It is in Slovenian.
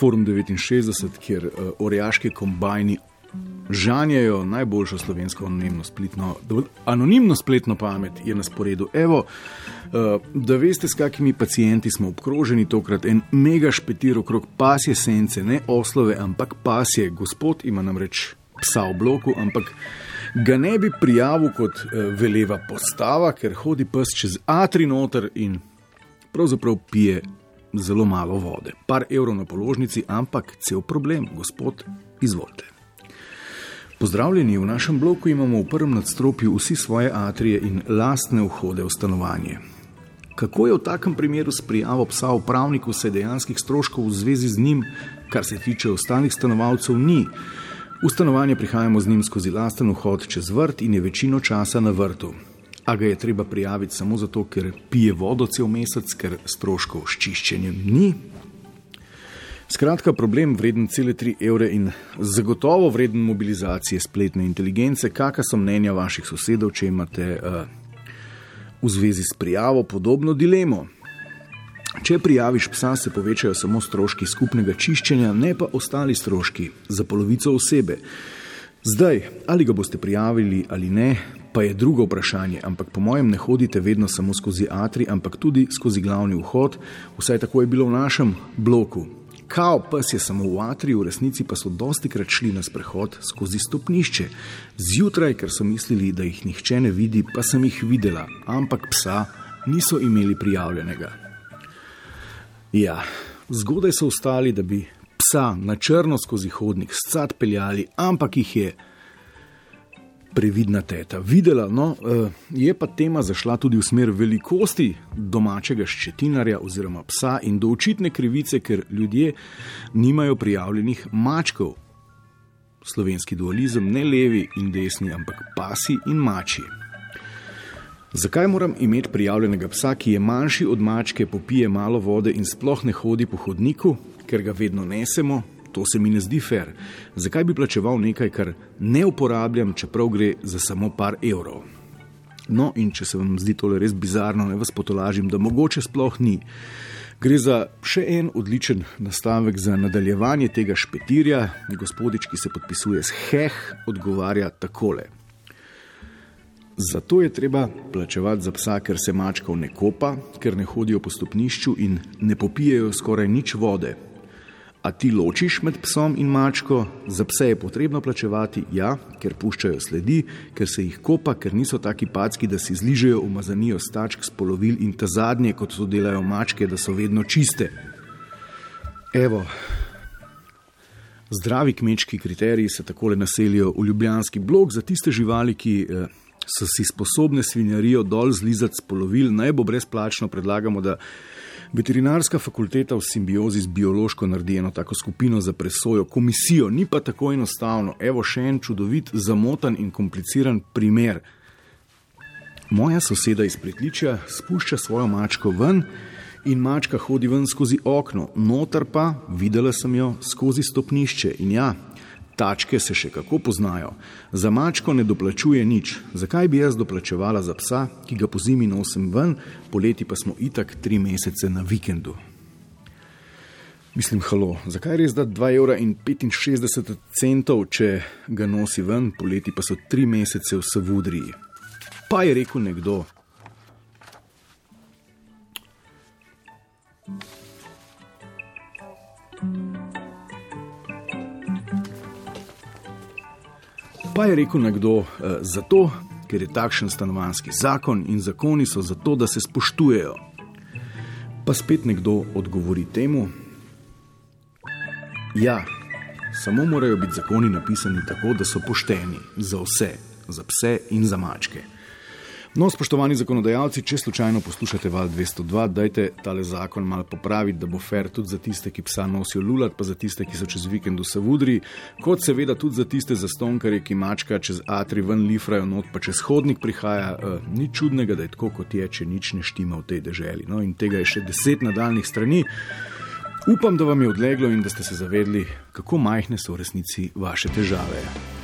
Forum 69, kjer uh, orjaški kombajni žanjajo najboljšo slovensko spletno, anonimno spletno pamet, je na sporedu. Evo, uh, da veste, s kakimi pacijenti smo obkroženi, tokrat en mega špetir okrog pasje sence, ne oslove, ampak pasje. Gospod ima namreč psa v bloku, ampak ga ne bi prijavil kot uh, veleva postava, ker hodi pes čez atri noter in pravzaprav pije. Zelo malo vode, par evrov na položnici, ampak cel problem, gospod, izvolite. Pozdravljeni, v našem bloku imamo v prvem nadstropju vsi svoje atrije in lastne vhode v stanovanje. Kako je v takem primeru s prijavo psa upravniku, se dejanskih stroškov v zvezi z njim, kar se tiče ostalih stanovalcev, ni. V stanovanje prihajamo z njim skozi lasten vhod čez vrt in je večino časa na vrtu. A ga je treba prijaviti samo zato, ker pije vodo cel mesec, ker stroškov s čiščenjem ni, Skratka, problem vreden cele 3 evre in zagotovo vreden mobilizacije spletne inteligence. Kakšna so mnenja vaših sosedov, če imate uh, v zvezi s prijavo podobno dilemo? Če prijaviš psa, se povečajo samo stroški skupnega čiščenja, ne pa ostali stroški za polovico osebe. Zdaj, ali ga boste prijavili ali ne, pa je drugo vprašanje, ampak po mojem ne hodite vedno samo skozi atri, ampak tudi skozi glavni vhod, vsaj tako je bilo v našem bloku. Kao pes je samo v atriju, v resnici pa so dosti krat šli na sprehod skozi stopnišče. Zjutraj, ker so mislili, da jih nihče ne vidi, pa sem jih videla, ampak psa niso imeli prijavljenega. Ja, zgodaj so ostali, da bi psa na črno skozi hodnik scat peljali, ampak jih je previdna teta. Videla, no, eh, je pa tema zašla tudi v smer velikosti domačega ščetinarja oziroma psa in do očitne krivice, ker ljudje nimajo prijavljenih mačkov. Slovenski dualizem ne levi in desni, ampak pasi in mači. Zakaj moram imeti prijavljenega psa, ki je manjši od mačke, popije malo vode in sploh ne hodi po hodniku, ker ga vedno nesemo, To se mi ne zdi fair. Zakaj bi plačeval nekaj, kar ne uporabljam, čeprav gre za samo par evrov? No, in če se vam zdi tole res bizarno, ne vas potolažim, da mogoče sploh ni. Gre za še en odličen nastavek za nadaljevanje tega špetirja. Gospodič, ki se podpisuje s heh, odgovarja takole. Zato je treba plačevati za psa, ker se mačkov ne kopa, ker ne hodijo po stopnišču in ne popijajo skoraj nič vode, A ti ločiš med psom in mačko, za pse je potrebno plačevati, ja, ker puščajo sledi, ker se jih kopa, ker niso taki packi, da si zližejo umazanijo stačk s polovil in ta zadnje, kot to delajo mačke, da so vedno čiste. Evo, zdravi kmečki kriteriji se takole naselijo v ljubljanski blok za tiste živali, ki eh, so si sposobne svinjarijo dol zlizati s polovil, naj bo brezplačno predlagamo, da Veterinarska fakulteta v simbiozi z biološko naredi eno tako skupino za presojo, komisijo, ni pa tako enostavno. Evo še en čudovit, zamotan in kompliciran primer. Moja soseda iz pritličja spušča svojo mačko ven in mačka hodi ven skozi okno, noter pa, videla sem jo, skozi stopnišče in ja, Tačke se še kako poznajo. Za mačko ne doplačuje nič. Zakaj bi jaz doplačevala za psa, ki ga po zimi nosim ven, poleti pa smo itak tri mesece na vikendu? Mislim, halo, zakaj res da 2,65 evra, če ga nosi ven, poleti pa so tri mesece v Savudriji? Pa je rekel nekdo. Pa je rekel nekdo, uh, zato, ker je takšen stanovanski zakon in zakoni so zato, da se spoštujejo. Pa spet nekdo odgovori temu, ja, samo morajo biti zakoni napisani tako, da so pošteni za vse, za pse in za mačke. No, spoštovani zakonodajalci, če slučajno poslušate val 202, dajte tale zakon malo popraviti, da bo fair tudi za tiste, ki psa nosijo lulat, pa za tiste, ki so čez vikend v Savudri, kot seveda tudi za tiste zastonkarje, ki mačka čez atri ven lifrajo not, pa čez hodnik prihaja. Uh, ni čudnega, da je tako, kot je, če nič ne štima v tej deželi. No, in tega je še deset nadaljnih strani. Upam, da vam je odleglo in da ste se zavedli, kako majhne so v resnici vaše težave.